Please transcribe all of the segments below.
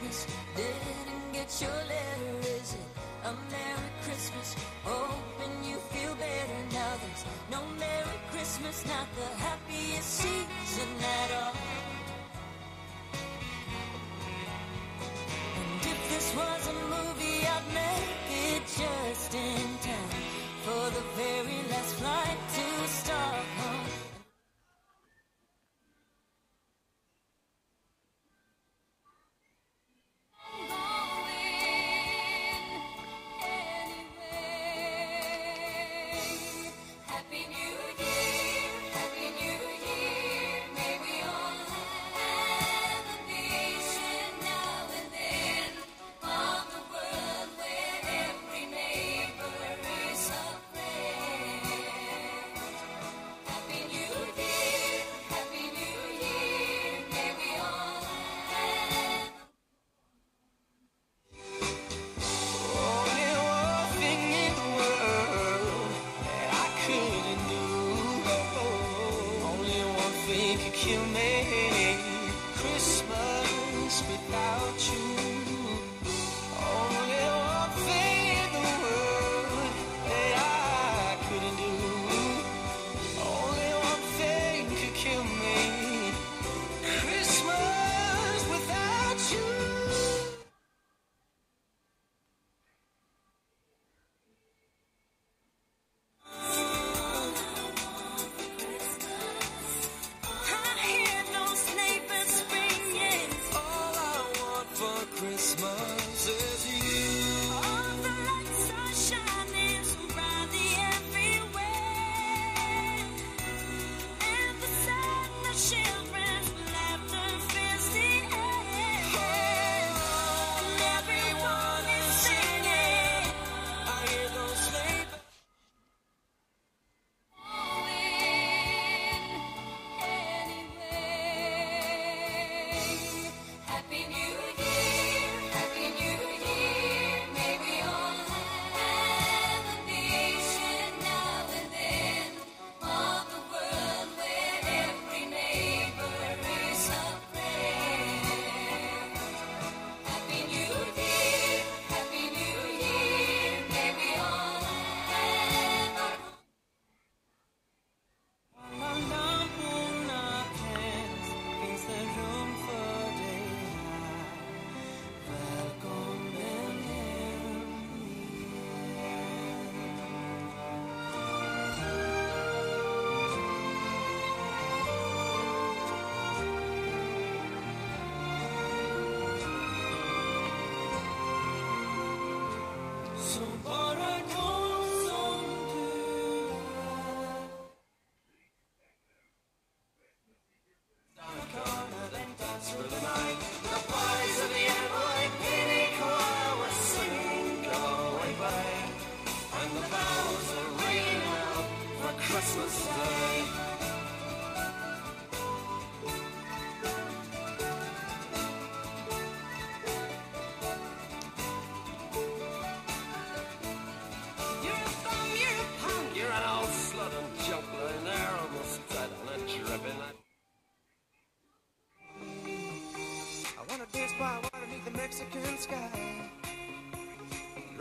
Didn't get your letter, is it? A Merry Christmas. Hoping you feel better now. There's no Merry Christmas, not the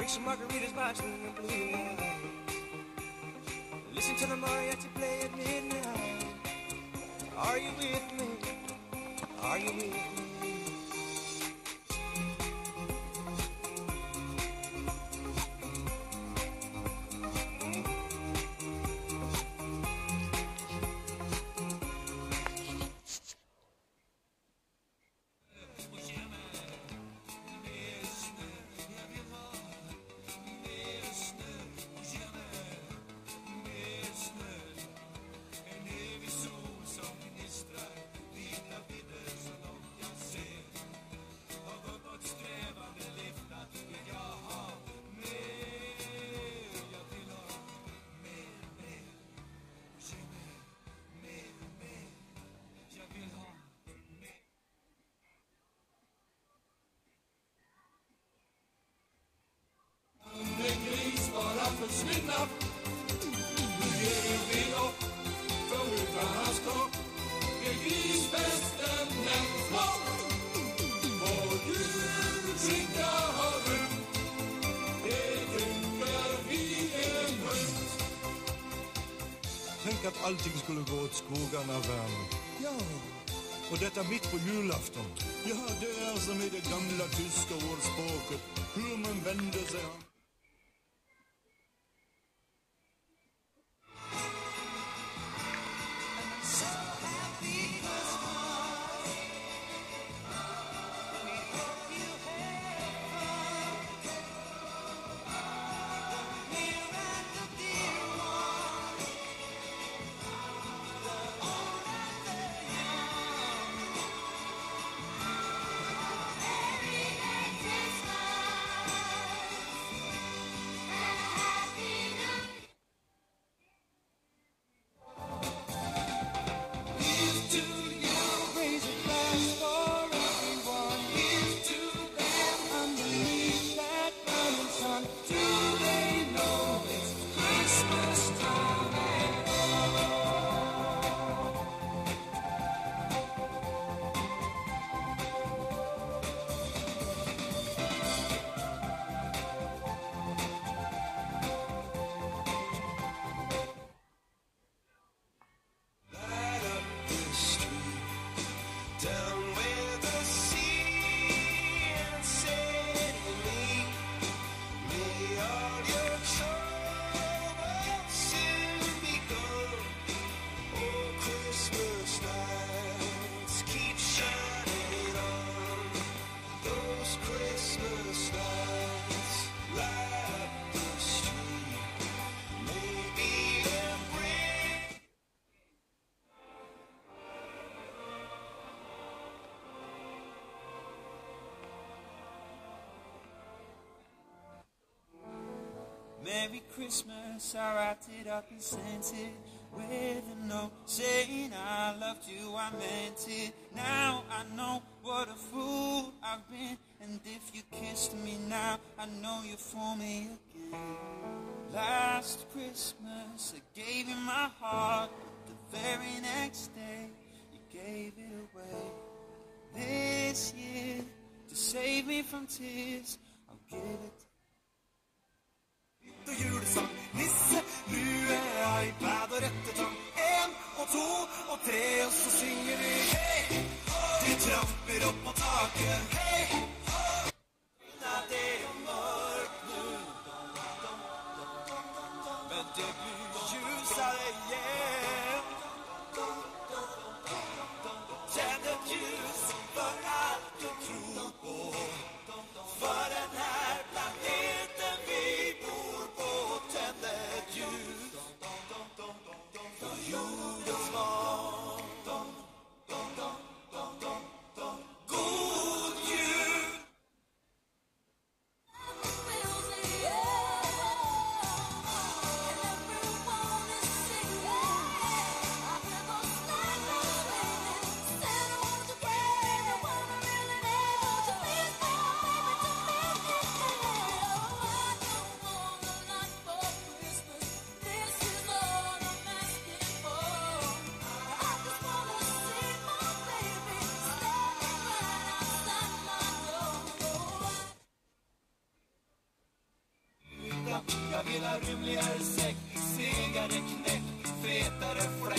Some margaritas, watching the blue light. Listen to the mariachi play at midnight. Are you with me? Are you with me? tenk at allting skulle gå åt skogen av verden. Ja, og dette midt på julaften. Ja, det er som i det gamle tyske ordspråket. Human vender seg Merry Christmas, I wrapped it up and sent it with a note saying I loved you, I meant it. Now I know what a fool I've been, and if you kissed me now, I know you're for me again. Last Christmas, I gave you my heart, but the very next day, you gave it away. This year, to save me from tears, I'll give it og julesang. Nisse, lue, iPad og rettetang. En og to og tre, og så synger vi hei. De tramper opp på taket. Hei, rymligare säck, segare knäck, fetare fläsk